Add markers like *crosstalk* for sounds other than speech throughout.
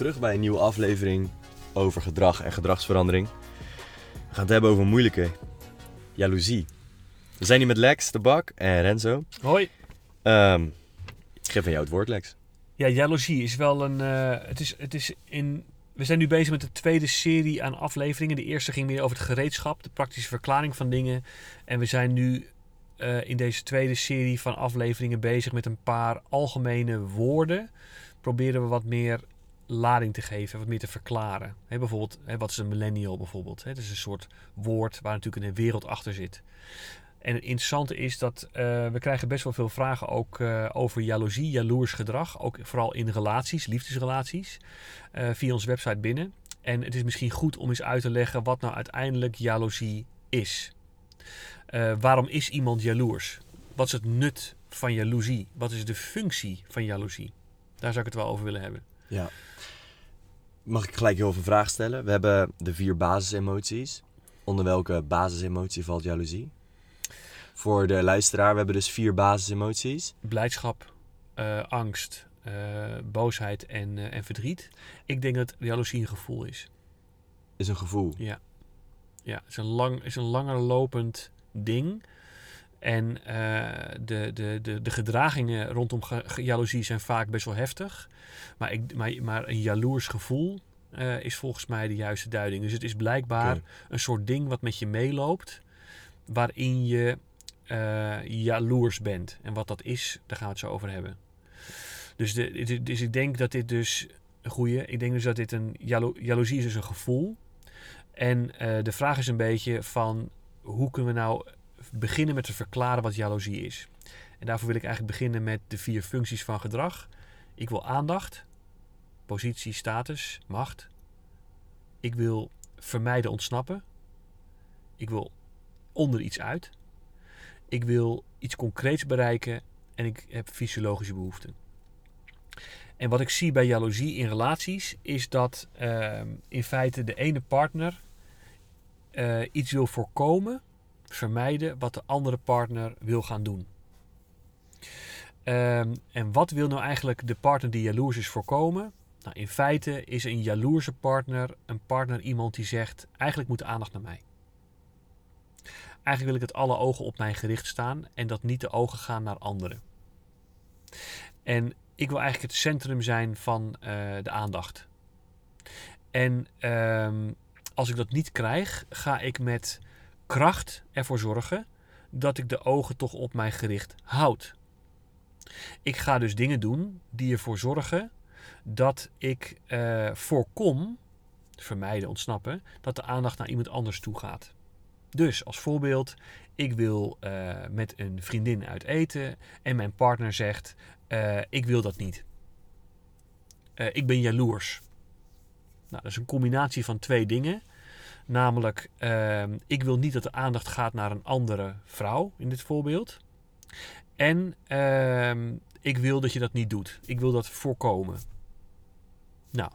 terug bij een nieuwe aflevering over gedrag en gedragsverandering. We gaan het hebben over moeilijke jaloezie. We zijn hier met Lex, de Bak en Renzo. Hoi. Ehm, ik geef aan jou het woord, Lex. Ja, jaloezie is wel een. eh, het is, het is in, we zijn nu bezig met de tweede serie aan afleveringen. De eerste ging meer over het gereedschap, de praktische verklaring van dingen. En we zijn nu eh, in deze tweede serie van afleveringen bezig met een paar algemene woorden. Proberen we wat meer lading te geven, wat meer te verklaren. Bijvoorbeeld, wat is een millennial bijvoorbeeld? Dat is een soort woord waar natuurlijk een wereld achter zit. En het interessante is dat eh, we krijgen best wel veel vragen ook eh, over jaloezie, jaloers gedrag. Ook vooral in relaties, liefdesrelaties, eh, via onze website binnen. En het is misschien goed om eens uit te leggen wat nou uiteindelijk jaloezie is. Waarom is iemand jaloers? Wat is het nut van jaloezie? Wat is de functie van jaloezie? Daar zou ik het wel over willen hebben. Ja. Mag ik gelijk heel even een vraag stellen? We hebben de vier basisemoties. Onder welke basisemotie valt jaloezie? Voor de luisteraar, we hebben dus vier basisemoties. Blijdschap, eh, angst, eh, boosheid en, eh, en verdriet. Ik denk dat jaloezie een gevoel is. Is een gevoel. Ja, het is een, lang, is een langer lopend ding. En eh, de, de, de, de gedragingen rondom ge- ge- jaloezie zijn vaak best wel heftig. Maar, ik, maar, maar een jaloers gevoel eh, is volgens mij de juiste duiding. Dus het is blijkbaar een soort ding wat met je meeloopt. Waarin je eh, jaloers bent. En wat dat is, daar gaan we het zo over hebben. Dus, de, dus ik denk dat dit dus een goede. Ik denk dus dat dit een jalo, jaloezie is dus een gevoel. En de vraag is een beetje van hoe kunnen we nou beginnen met te verklaren wat jaloezie is. En daarvoor wil ik eigenlijk beginnen met de vier functies van gedrag. Ik wil aandacht, positie, status, macht. Ik wil vermijden ontsnappen. Ik wil onder iets uit. Ik wil iets concreets bereiken en ik heb fysiologische behoeften. En wat ik zie bij jaloezie in relaties is dat ehm, in feite de ene partner eh, iets wil voorkomen, vermijden wat de andere partner wil gaan doen. Ehm, en wat wil nou eigenlijk de partner die jaloers is voorkomen? Nou, in feite is een jaloerse partner een partner iemand die zegt: eigenlijk moet de aandacht naar mij. Eigenlijk wil ik dat alle ogen op mij gericht staan en dat niet de ogen gaan naar anderen. En ik wil eigenlijk het centrum zijn van eh, de aandacht. En ehm, als ik dat niet krijg, ga ik met kracht ervoor zorgen dat ik de ogen toch op mij gericht houd. Ik ga dus dingen doen die ervoor zorgen dat ik eh, voorkom, vermijden, ontsnappen, dat de aandacht naar iemand anders toe gaat. Dus als voorbeeld, ik wil eh, met een vriendin uit eten en mijn partner zegt: eh, Ik wil dat niet. Ik ben jaloers. Nou, dat is een combinatie van twee dingen. Namelijk, ehm, ik wil niet dat de aandacht gaat naar een andere vrouw in dit voorbeeld. En ehm, ik wil dat je dat niet doet. Ik wil dat voorkomen. Nou,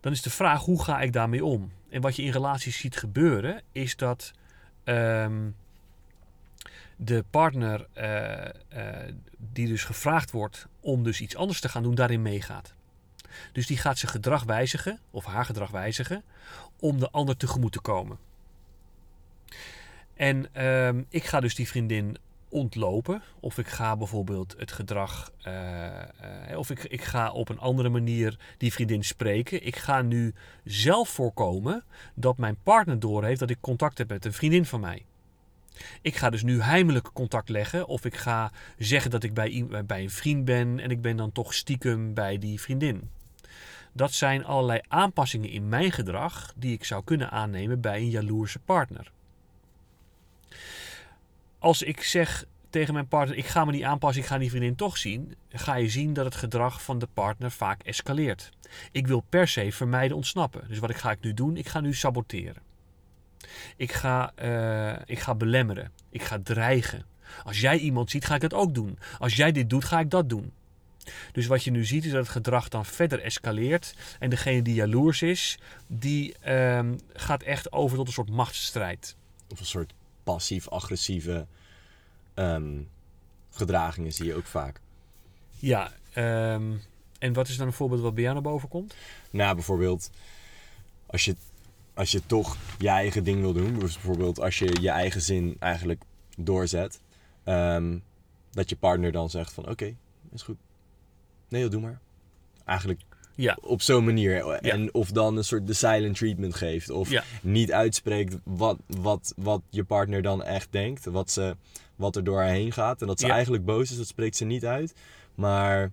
dan is de vraag hoe ga ik daarmee om? En wat je in relaties ziet gebeuren is dat ehm, de partner eh, eh, die dus gevraagd wordt om dus iets anders te gaan doen, daarin meegaat. Dus die gaat zijn gedrag wijzigen, of haar gedrag wijzigen, om de ander tegemoet te komen. En ehm, ik ga dus die vriendin ontlopen. Of ik ga bijvoorbeeld het gedrag. eh, eh, of ik, ik ga op een andere manier die vriendin spreken. Ik ga nu zelf voorkomen dat mijn partner doorheeft dat ik contact heb met een vriendin van mij. Ik ga dus nu heimelijk contact leggen. Of ik ga zeggen dat ik bij, bij een vriend ben. En ik ben dan toch stiekem bij die vriendin. Dat zijn allerlei aanpassingen in mijn gedrag die ik zou kunnen aannemen bij een jaloerse partner. Als ik zeg tegen mijn partner: ik ga me niet aanpassen, ik ga die vriendin toch zien, ga je zien dat het gedrag van de partner vaak escaleert. Ik wil per se vermijden ontsnappen. Dus wat ga ik nu doen? Ik ga nu saboteren. Ik ga, eh, ik ga belemmeren. Ik ga dreigen. Als jij iemand ziet, ga ik het ook doen. Als jij dit doet, ga ik dat doen. Dus wat je nu ziet is dat het gedrag dan verder escaleert. En degene die jaloers is, die ehm, gaat echt over tot een soort machtsstrijd. Of een soort passief-agressieve ehm, gedragingen zie je ook vaak. Ja, ehm, En wat is dan een voorbeeld wat bij jou naar boven komt? Nou, bijvoorbeeld als je, als je toch je eigen ding wil doen. Dus bijvoorbeeld als je je eigen zin eigenlijk doorzet. dat je partner dan zegt van oké, is goed. Nee, doe maar. Eigenlijk Ja. op zo'n manier. En of dan een soort de silent treatment geeft. Of Ja. niet uitspreekt wat, wat, wat je partner dan echt denkt. Wat, ze, wat er door haar heen gaat. En dat ze Ja. eigenlijk boos is, dat spreekt ze niet uit. Maar Op een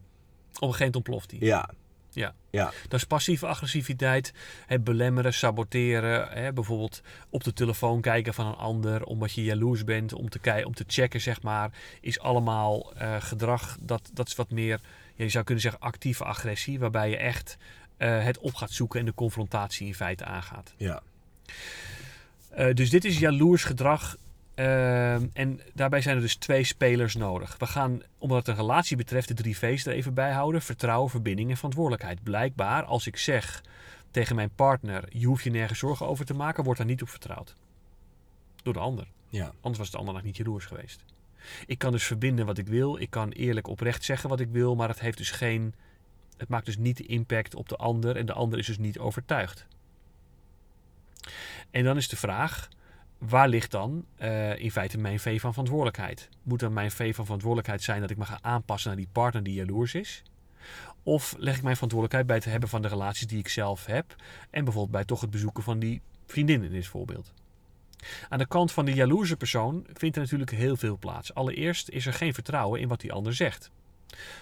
gegeven moment ontploft die. ja, Ja. ja, Dat is passieve agressiviteit, het belemmeren, saboteren. Hè, bijvoorbeeld op de telefoon kijken van een ander omdat je jaloers bent, om te, om te checken, zeg maar. Is allemaal eh, gedrag, dat, dat is wat meer, ja, je zou kunnen zeggen actieve agressie. Waarbij je echt eh, het op gaat zoeken en de confrontatie in feite aangaat. ja. Eh, dus dit is jaloers gedrag. Ehm, en daarbij zijn er dus twee spelers nodig. We gaan, omdat het een relatie betreft, de drie V's er even bij houden: vertrouwen, verbinding en verantwoordelijkheid. Blijkbaar, als ik zeg tegen mijn partner: je hoeft je nergens zorgen over te maken, wordt daar niet op vertrouwd. Door de ander. ja. Anders was de ander nog niet jaloers geweest. Ik kan dus verbinden wat ik wil. Ik kan eerlijk oprecht zeggen wat ik wil. Maar het heeft dus geen. Het maakt dus niet de impact op de ander. En de ander is dus niet overtuigd. En dan is de vraag. Waar ligt dan eh, in feite mijn V van verantwoordelijkheid? Moet dan mijn V van verantwoordelijkheid zijn dat ik me ga aanpassen naar die partner die jaloers is? Of leg ik mijn verantwoordelijkheid bij het hebben van de relaties die ik zelf heb? En bijvoorbeeld bij toch het bezoeken van die vriendin in dit voorbeeld. Aan de kant van de jaloerse persoon vindt er natuurlijk heel veel plaats. Allereerst is er geen vertrouwen in wat die ander zegt.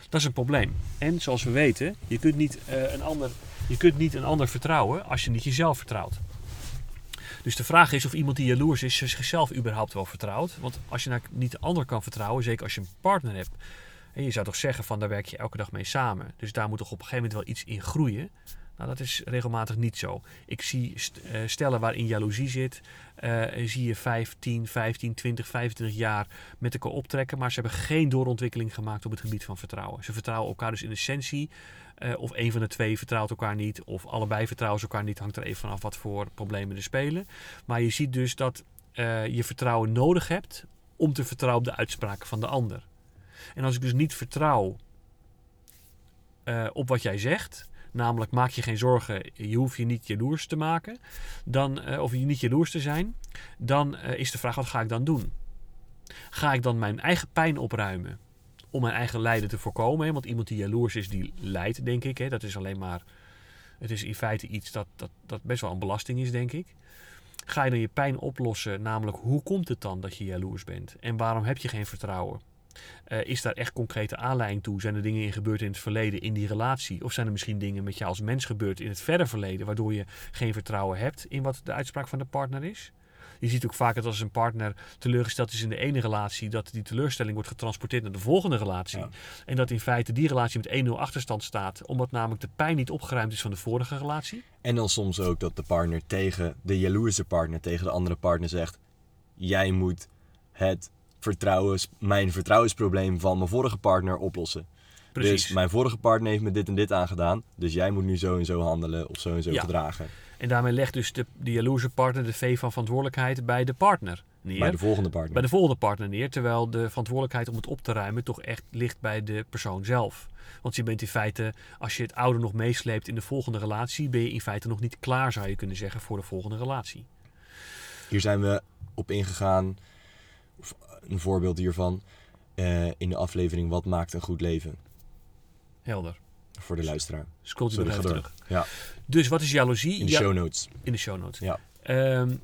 Dat is een probleem. En zoals we weten, je kunt niet, eh, een, ander, je kunt niet een ander vertrouwen als je niet jezelf vertrouwt. Dus de vraag is of iemand die jaloers is zichzelf überhaupt wel vertrouwt. Want als je nou niet de ander kan vertrouwen, zeker als je een partner hebt. En je zou toch zeggen van daar werk je elke dag mee samen. Dus daar moet toch op een gegeven moment wel iets in groeien. Nou, dat is regelmatig niet zo. Ik zie eh, stellen waarin jaloezie zit, eh, zie je 5, 10, 15, 20, 25 jaar met elkaar optrekken, maar ze hebben geen doorontwikkeling gemaakt op het gebied van vertrouwen. Ze vertrouwen elkaar dus in essentie, eh, of een van de twee vertrouwt elkaar niet, of allebei vertrouwen ze elkaar niet, hangt er even vanaf wat voor problemen er spelen. Maar je ziet dus dat je vertrouwen nodig hebt om te vertrouwen op de uitspraken van de ander. En als ik dus niet vertrouw op wat jij zegt, namelijk maak je geen zorgen, je hoeft je niet jaloers te maken, dan, eh, of je niet jaloers te zijn, dan eh, is de vraag wat ga ik dan doen? Ga ik dan mijn eigen pijn opruimen om mijn eigen lijden te voorkomen? Hè? Want iemand die jaloers is, die lijdt, denk ik. Hè? Dat is alleen maar, het is in feite iets dat, dat, dat best wel een belasting is, denk ik. Ga je dan je pijn oplossen, namelijk hoe komt het dan dat je jaloers bent? En waarom heb je geen vertrouwen? Eh, is daar echt concrete aanleiding toe? Zijn er dingen in gebeurd in het verleden in die relatie? Of zijn er misschien dingen met jou als mens gebeurd in het verre verleden, waardoor je geen vertrouwen hebt in wat de uitspraak van de partner is? Je ziet ook vaak dat als een partner teleurgesteld is in de ene relatie, dat die teleurstelling wordt getransporteerd naar de volgende relatie. Ja. En dat in feite die relatie met 1-0 achterstand staat, omdat namelijk de pijn niet opgeruimd is van de vorige relatie. En dan soms ook dat de partner tegen de jaloerse partner, tegen de andere partner zegt: Jij moet het vertrouwens, mijn vertrouwensprobleem van mijn vorige partner oplossen. Precies. Dus mijn vorige partner heeft me dit en dit aangedaan. Dus jij moet nu zo en zo handelen of zo en zo Ja. gedragen. En daarmee legt dus de, de jaloerse partner de V van verantwoordelijkheid bij de partner neer. Bij de volgende partner. bij de volgende partner neer. Terwijl de verantwoordelijkheid om het op te ruimen toch echt ligt bij de persoon zelf. Want je bent in feite, als je het oude nog meesleept in de volgende relatie, ben je in feite nog niet klaar, zou je kunnen zeggen, voor de volgende relatie. Hier zijn we op ingegaan. Een voorbeeld hiervan. eh, in de aflevering Wat maakt een goed leven? Helder. Voor de luisteraar. Scrolt u nog even terug. Ja, Dus wat is jaloezie? in de Ja- show notes. In de show notes. Ja. Ehm,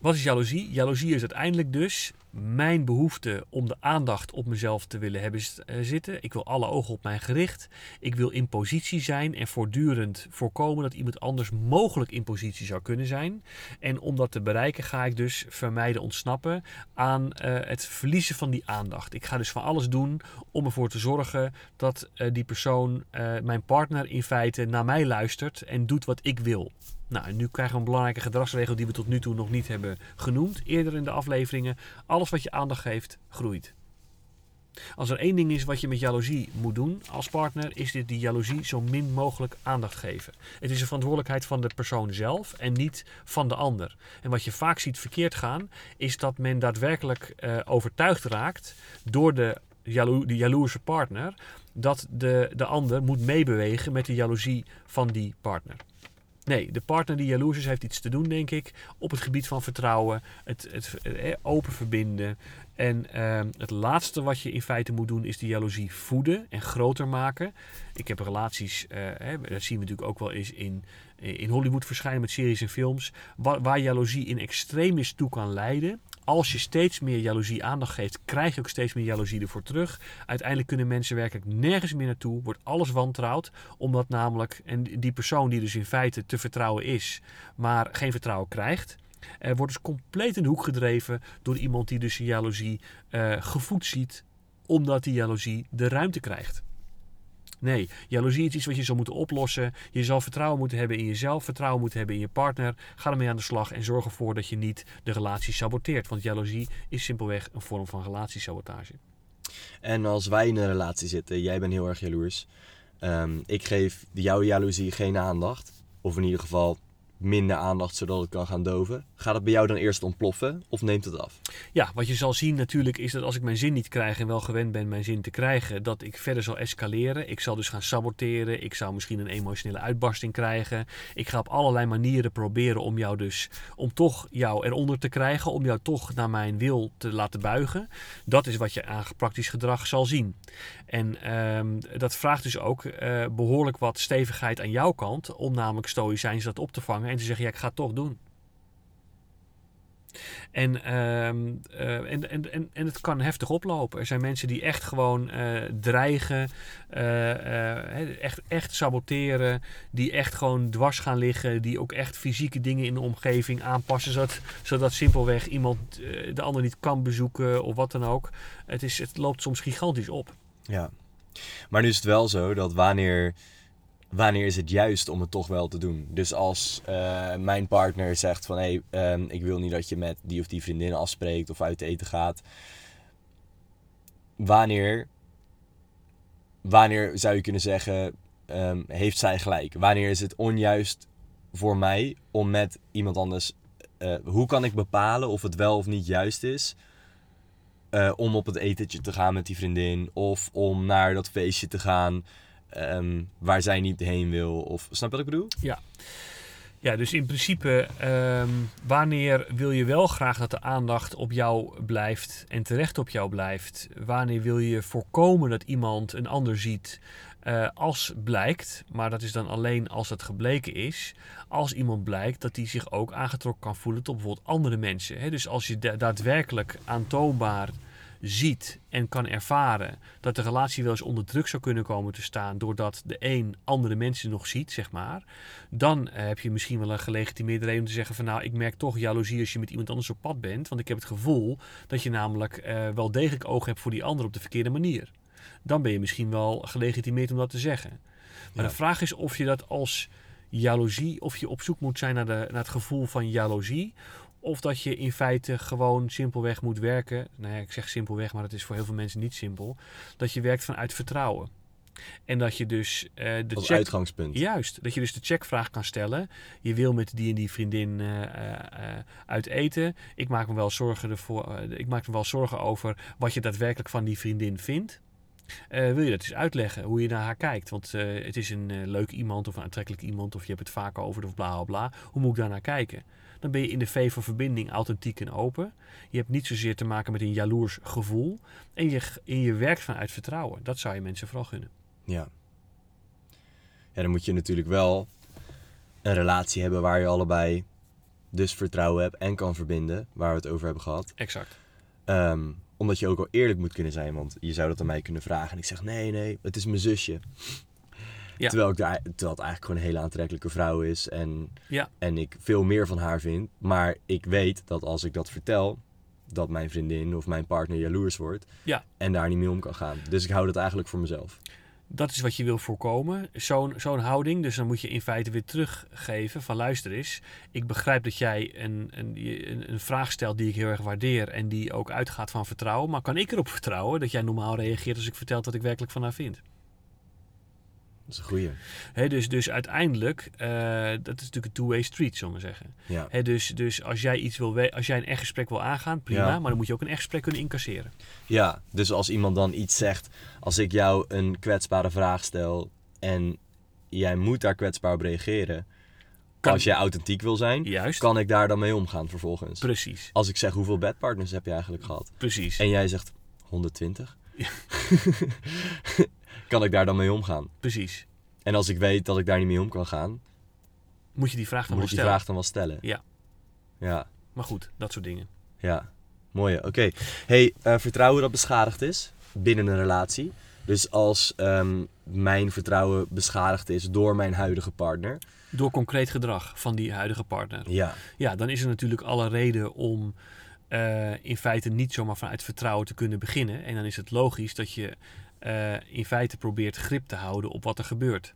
wat is jaloezie? Jaloezie is uiteindelijk dus mijn behoefte om de aandacht op mezelf te willen hebben eh, zitten. Ik wil alle ogen op mij gericht. Ik wil in positie zijn en voortdurend voorkomen dat iemand anders mogelijk in positie zou kunnen zijn. En om dat te bereiken ga ik dus vermijden ontsnappen aan eh, het verliezen van die aandacht. Ik ga dus van alles doen om ervoor te zorgen dat eh, die persoon, mijn partner in feite, naar mij luistert en doet wat ik wil. Nou, en nu krijgen we een belangrijke gedragsregel die we tot nu toe nog niet hebben genoemd. Eerder in de afleveringen. Alles wat je aandacht geeft, groeit. Als er één ding is wat je met jaloezie moet doen als partner, is dit die jaloezie zo min mogelijk aandacht geven. Het is een verantwoordelijkheid van de persoon zelf en niet van de ander. En wat je vaak ziet verkeerd gaan, is dat men daadwerkelijk eh, overtuigd raakt door de die jaloerse partner, dat de, de ander moet meebewegen met de jaloezie van die partner. Nee, de partner die jaloers is, heeft iets te doen, denk ik, op het gebied van vertrouwen, het, het, eh, open verbinden. En ehm, het laatste wat je in feite moet doen, is die jaloezie voeden en groter maken. Ik heb relaties, eh, hè, dat zien we natuurlijk ook wel eens in, in Hollywood verschijnen met series en films, waar, waar jaloezie in extremis toe kan leiden als je steeds meer jaloezie aandacht geeft, krijg je ook steeds meer jaloezie ervoor terug. Uiteindelijk kunnen mensen werkelijk nergens meer naartoe, wordt alles wantrouwd, omdat namelijk, en die persoon die dus in feite te vertrouwen is, maar geen vertrouwen krijgt, er wordt dus compleet in de hoek gedreven door iemand die dus jaloezie uh, gevoed ziet, omdat die jaloezie de ruimte krijgt. Nee, jaloezie is iets wat je zou moeten oplossen. Je zal vertrouwen moeten hebben in jezelf, vertrouwen moeten hebben in je partner. Ga ermee aan de slag en zorg ervoor dat je niet de relatie saboteert. Want jaloezie is simpelweg een vorm van relatiesabotage. En als wij in een relatie zitten, jij bent heel erg jaloers. Um, ik geef jouw jaloezie geen aandacht. Of in ieder geval minder aandacht zodat het kan gaan doven. Gaat het bij jou dan eerst ontploffen of neemt het af? Ja, wat je zal zien natuurlijk is dat als ik mijn zin niet krijg en wel gewend ben mijn zin te krijgen, dat ik verder zal escaleren. Ik zal dus gaan saboteren. Ik zou misschien een emotionele uitbarsting krijgen. Ik ga op allerlei manieren proberen om jou dus, om toch jou eronder te krijgen, om jou toch naar mijn wil te laten buigen. Dat is wat je aan praktisch gedrag zal zien. En ehm, dat vraagt dus ook uh, behoorlijk wat stevigheid aan jouw kant, om namelijk stoïcijns dat op te vangen en te zeggen, ja, ik ga het toch doen. En, ehm, eh, en, en, en, en het kan heftig oplopen. Er zijn mensen die echt gewoon uh, dreigen, uh, echt, echt saboteren, die echt gewoon dwars gaan liggen, die ook echt fysieke dingen in de omgeving aanpassen, zodat, zodat simpelweg iemand de ander niet kan bezoeken of wat dan ook. Het, is, het loopt soms gigantisch op. Ja, maar nu is het wel zo dat wanneer wanneer is het juist om het toch wel te doen? Dus als uh, mijn partner zegt van hé, hey, um, ik wil niet dat je met die of die vriendin afspreekt of uit eten gaat. Wanneer, wanneer zou je kunnen zeggen, um, heeft zij gelijk? Wanneer is het onjuist voor mij om met iemand anders. Uh, hoe kan ik bepalen of het wel of niet juist is? Uh, om op het etentje te gaan met die vriendin of om naar dat feestje te gaan. Um, waar zij niet heen wil. Of snap je wat ik bedoel? Ja. Ja, dus in principe, um, wanneer wil je wel graag dat de aandacht op jou blijft en terecht op jou blijft? Wanneer wil je voorkomen dat iemand een ander ziet? Uh, als blijkt, maar dat is dan alleen als het gebleken is, als iemand blijkt dat hij zich ook aangetrokken kan voelen tot bijvoorbeeld andere mensen. Hè? Dus als je da daadwerkelijk aantoonbaar ziet en kan ervaren dat de relatie wel eens onder druk zou kunnen komen te staan doordat de een andere mensen nog ziet, zeg maar, dan uh, heb je misschien wel een gelegitimeerde reden om te zeggen van nou, ik merk toch jaloezie als je met iemand anders op pad bent, want ik heb het gevoel dat je namelijk uh, wel degelijk oog hebt voor die ander op de verkeerde manier. Dan ben je misschien wel gelegitimeerd om dat te zeggen. Maar ja. de vraag is of je dat als jaloezie, of je op zoek moet zijn naar, de, naar het gevoel van jaloezie, of dat je in feite gewoon simpelweg moet werken. Nou ja, ik zeg simpelweg, maar dat is voor heel veel mensen niet simpel. Dat je werkt vanuit vertrouwen. En dat je dus uh, de Als check, uitgangspunt. Juist, dat je dus de checkvraag kan stellen. Je wil met die en die vriendin uh, uh, uit eten. Ik maak me wel zorgen ervoor. ik maak me wel zorgen over wat je daadwerkelijk van die vriendin vindt. wil je dat eens uitleggen, hoe je naar haar kijkt? Want het is een leuk iemand of een aantrekkelijk iemand, of je hebt het vaker over of bla bla bla. Hoe moet ik daar naar kijken? Dan ben je in de V van verbinding authentiek en open. Je hebt niet zozeer te maken met een jaloers gevoel. En je, en je werkt vanuit vertrouwen. Dat zou je mensen vooral gunnen. Ja. Ja, dan moet je natuurlijk wel een relatie hebben waar je allebei dus vertrouwen hebt en kan verbinden, waar we het over hebben gehad. Exact. Um, omdat je ook al eerlijk moet kunnen zijn, want je zou dat aan mij kunnen vragen en ik zeg nee, nee, het is mijn zusje. Ja. Terwijl, ik daar, terwijl het eigenlijk gewoon een hele aantrekkelijke vrouw is. En, ja. en ik veel meer van haar vind. Maar ik weet dat als ik dat vertel, dat mijn vriendin of mijn partner jaloers wordt. Ja. En daar niet mee om kan gaan. Dus ik hou dat eigenlijk voor mezelf. Dat is wat je wil voorkomen. Zo'n zo'n houding. Dus dan moet je in feite weer teruggeven van luister eens. Ik begrijp dat jij een, een, een vraag stelt die ik heel erg waardeer. En die ook uitgaat van vertrouwen. Maar kan ik erop vertrouwen dat jij normaal reageert als ik vertel wat ik werkelijk van haar vind? Dat is een goeie. Hè, dus, dus uiteindelijk, eh, dat is natuurlijk een two-way street, zullen we zeggen. Ja. Hè, dus, dus als jij iets wil we- als jij een echt gesprek wil aangaan, prima. Ja. Maar dan moet je ook een echt gesprek kunnen incasseren. ja, dus als iemand dan iets zegt, als ik jou een kwetsbare vraag stel en jij moet daar kwetsbaar op reageren, Kan- als jij authentiek wil zijn, Juist. kan ik daar dan mee omgaan vervolgens. Precies, Als ik zeg hoeveel bedpartners heb je eigenlijk gehad precies. en jij zegt 120, Ja. *laughs* kan ik daar dan mee omgaan. Precies. En als ik weet dat ik daar niet mee om kan gaan, Moet je die vraag dan moet wel die stellen. vraag dan wel stellen. Ja. Ja, Maar goed, dat soort dingen. ja. Mooi. Oké. Hey, eh, vertrouwen dat beschadigd is binnen een relatie. Dus als ehm, mijn vertrouwen beschadigd is door mijn huidige partner. Door concreet gedrag van die huidige partner. Ja. Ja, dan is er natuurlijk alle reden om eh, in feite niet zomaar vanuit vertrouwen te kunnen beginnen. En dan is het logisch dat je in feite probeert grip te houden op wat er gebeurt.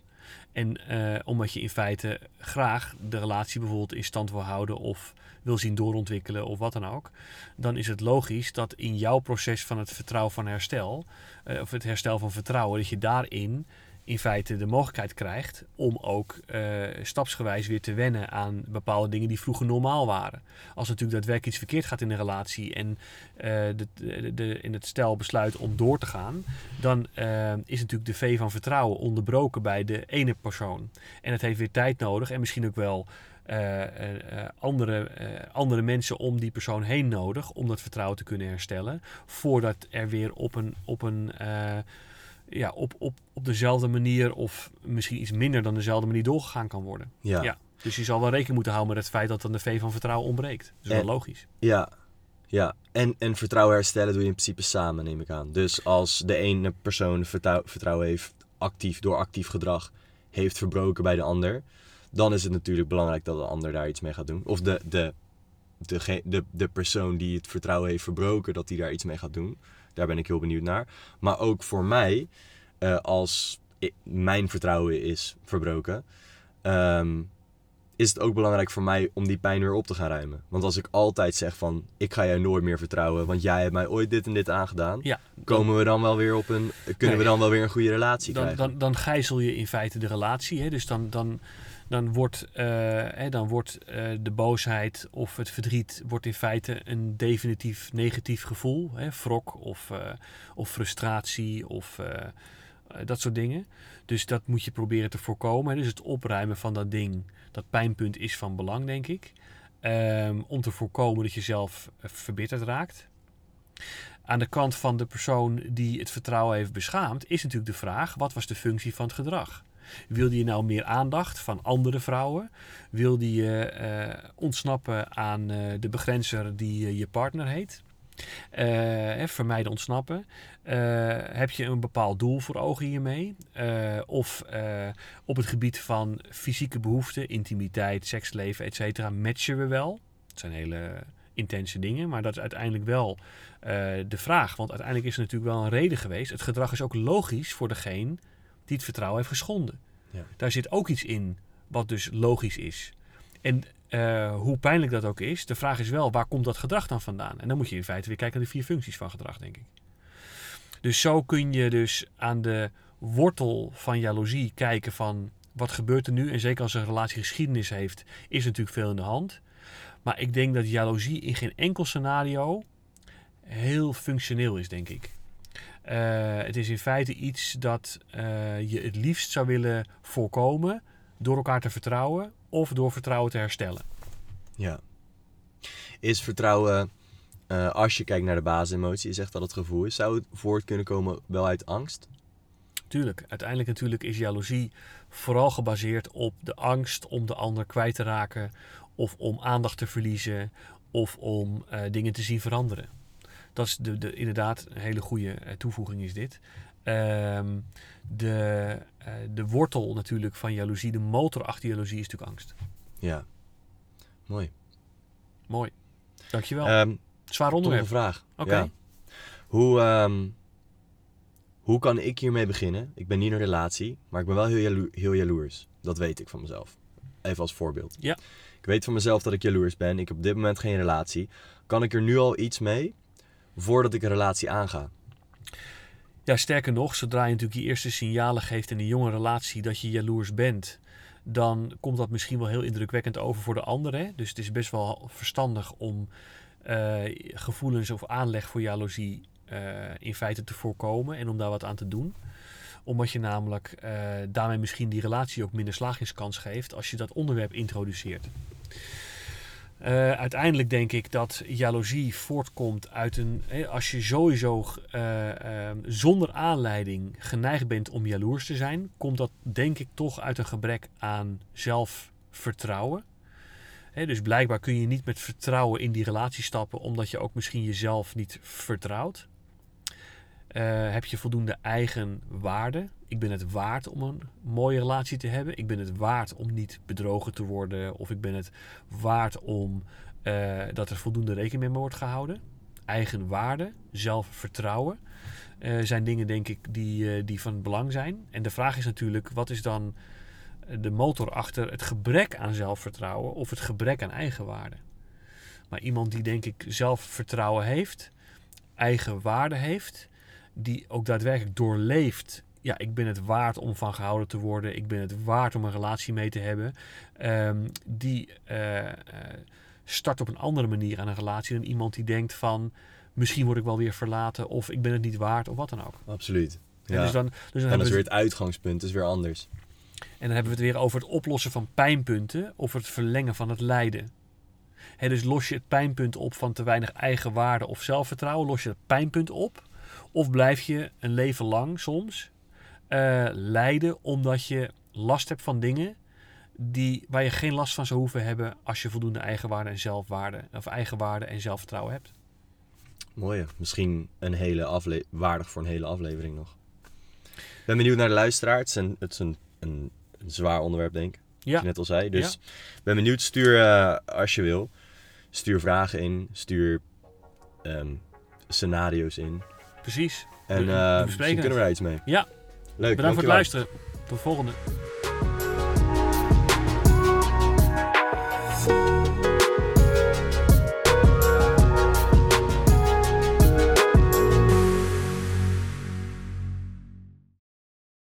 En eh, omdat je in feite graag de relatie bijvoorbeeld in stand wil houden of wil zien doorontwikkelen of wat dan ook, dan is het logisch dat in jouw proces van het vertrouwen van herstel, eh, of het herstel van vertrouwen, dat je daarin in feite de mogelijkheid krijgt om ook eh, stapsgewijs weer te wennen aan bepaalde dingen die vroeger normaal waren. Als natuurlijk daadwerkelijk iets verkeerd gaat in de relatie en eh, de, de, in het stel besluit om door te gaan, dan eh, is natuurlijk de V van vertrouwen onderbroken bij de ene persoon. En het heeft weer tijd nodig en misschien ook wel andere, andere mensen om die persoon heen nodig om dat vertrouwen te kunnen herstellen. Voordat er weer op een, op een ja, op, op, op dezelfde manier of misschien iets minder dan dezelfde manier doorgegaan kan worden. Ja. Ja. Dus je zal wel rekening moeten houden met het feit dat dan de V van vertrouwen ontbreekt. Dat is wel logisch. Ja. Ja. En, en vertrouwen herstellen doe je in principe samen, neem ik aan. Dus als de ene persoon vertrouw- vertrouwen heeft actief, door actief gedrag heeft verbroken bij de ander, dan is het natuurlijk belangrijk dat de ander daar iets mee gaat doen. Of de, de, de, de, de persoon die het vertrouwen heeft verbroken, dat die daar iets mee gaat doen. Daar ben ik heel benieuwd naar. Maar ook voor mij, eh, als mijn vertrouwen is verbroken, ehm, is het ook belangrijk voor mij om die pijn weer op te gaan ruimen. Want als ik altijd zeg van, ik ga jou nooit meer vertrouwen, want jij hebt mij ooit dit en dit aangedaan, Ja, komen we dan wel weer op een, kunnen we dan wel weer een goede relatie dan, krijgen? dan, dan gijzel je in feite de relatie. Hè? Dus dan, dan, dan wordt, eh, dan wordt eh, de boosheid of het verdriet wordt in feite een definitief negatief gevoel. Hè? Wrok of, eh, of frustratie of dat soort dingen. Dus dat moet je proberen te voorkomen. Dus het opruimen van dat ding, dat pijnpunt is van belang, denk ik. Ehm, om te voorkomen dat je zelf verbitterd raakt. Aan de kant van de persoon die het vertrouwen heeft beschaamd, is natuurlijk de vraag: wat was de functie van het gedrag? Wilde je nou meer aandacht van andere vrouwen? Wilde je eh, ontsnappen aan eh, de begrenzer die eh, je partner heet? Hè, vermijden ontsnappen. Heb je een bepaald doel voor ogen hiermee? Of op het gebied van fysieke behoeften, intimiteit, seksleven, etc. matchen we wel? Het zijn hele intense dingen, maar dat is uiteindelijk wel de vraag. Want uiteindelijk is er natuurlijk wel een reden geweest. Het gedrag is ook logisch voor degene die het vertrouwen heeft geschonden. Ja. Daar zit ook iets in wat dus logisch is. En eh, hoe pijnlijk dat ook is, de vraag is wel, waar komt dat gedrag dan vandaan? En dan moet je in feite weer kijken naar de vier functies van gedrag, denk ik. Dus zo kun je dus aan de wortel van jaloezie kijken van wat gebeurt er nu? En zeker als een relatie geschiedenis heeft, is er natuurlijk veel in de hand. Maar ik denk dat jaloezie in geen enkel scenario heel functioneel is, denk ik. Eh, het is in feite iets dat eh, je het liefst zou willen voorkomen door elkaar te vertrouwen of door vertrouwen te herstellen. Ja. Is vertrouwen, eh, als je kijkt naar de basisemotie, je zegt dat het gevoel is, zou het voort kunnen komen wel uit angst? Tuurlijk, uiteindelijk natuurlijk is jaloezie vooral gebaseerd op de angst om de ander kwijt te raken of om aandacht te verliezen of om dingen te zien veranderen. Dat is de, de, inderdaad een hele goede eh, toevoeging is dit. Ehm, de, eh, de wortel natuurlijk van jaloezie, de motor achter jaloezie is natuurlijk angst. Ja. Mooi. Mooi. Dankjewel. Ehm Zwaar onderwerp. vraag. Oké. Ja. Hoe, ehm, hoe kan ik hiermee beginnen? Ik ben niet in een relatie, maar ik ben wel heel, jalo- heel jaloers. Dat weet ik van mezelf. Even als voorbeeld. Ja. Ik weet van mezelf dat ik jaloers ben. Ik heb op dit moment geen relatie. Kan ik er nu al iets mee voordat ik een relatie aanga? Ja, sterker nog, zodra je natuurlijk je eerste signalen geeft in een jonge relatie dat je jaloers bent, dan komt dat misschien wel heel indrukwekkend over voor de anderen. Dus het is best wel verstandig om eh, gevoelens of aanleg voor jaloezie eh, in feite te voorkomen en om daar wat aan te doen. Omdat je namelijk eh, daarmee misschien die relatie ook minder slagingskans geeft als je dat onderwerp introduceert. Uh, uiteindelijk denk ik dat jaloezie voortkomt uit een. als je sowieso uh, uh, zonder aanleiding geneigd bent om jaloers te zijn, komt dat denk ik toch uit een gebrek aan zelfvertrouwen. dus blijkbaar kun je niet met vertrouwen in die relatie stappen, omdat je ook misschien jezelf niet vertrouwt. Heb je voldoende eigen waarde? ik ben het waard om een mooie relatie te hebben. Ik ben het waard om niet bedrogen te worden. Of ik ben het waard om uh, dat er voldoende rekening mee wordt gehouden. Eigen waarde, zelfvertrouwen uh, zijn dingen denk ik die, die van belang zijn. En de vraag is natuurlijk, wat is dan de motor achter het gebrek aan zelfvertrouwen of het gebrek aan eigenwaarde? Maar iemand die denk ik zelfvertrouwen heeft, eigen waarde heeft, die ook daadwerkelijk doorleeft ja, ik ben het waard om van gehouden te worden. Ik ben het waard om een relatie mee te hebben. Um, die uh, uh, start op een andere manier aan een relatie dan iemand die denkt van misschien word ik wel weer verlaten of ik ben het niet waard of wat dan ook. Absoluut. Ja. Dus dan, dus dan en is we weer het uitgangspunt, is weer anders. En dan hebben we het weer over het oplossen van pijnpunten of het verlengen van het lijden. He, dus los je het pijnpunt op van te weinig eigenwaarde of zelfvertrouwen, los je het pijnpunt op. Of blijf je een leven lang soms uh, lijden omdat je last hebt van dingen die, waar je geen last van zou hoeven hebben als je voldoende eigenwaarde en zelfwaarde of eigenwaarde en zelfvertrouwen hebt. Mooi, misschien een hele afle waardig voor een hele aflevering nog. Ik ben benieuwd naar de luisteraar. Het is een, het is een, een, een zwaar onderwerp, denk ik. Ja. je net al zei. Dus Ja. ben benieuwd. Stuur uh, als je wil. Stuur vragen in. Stuur um, scenario's in. Precies. En We- misschien kunnen we daar iets mee. Ja. Leuk, Bedankt voor het luisteren. Tot de volgende.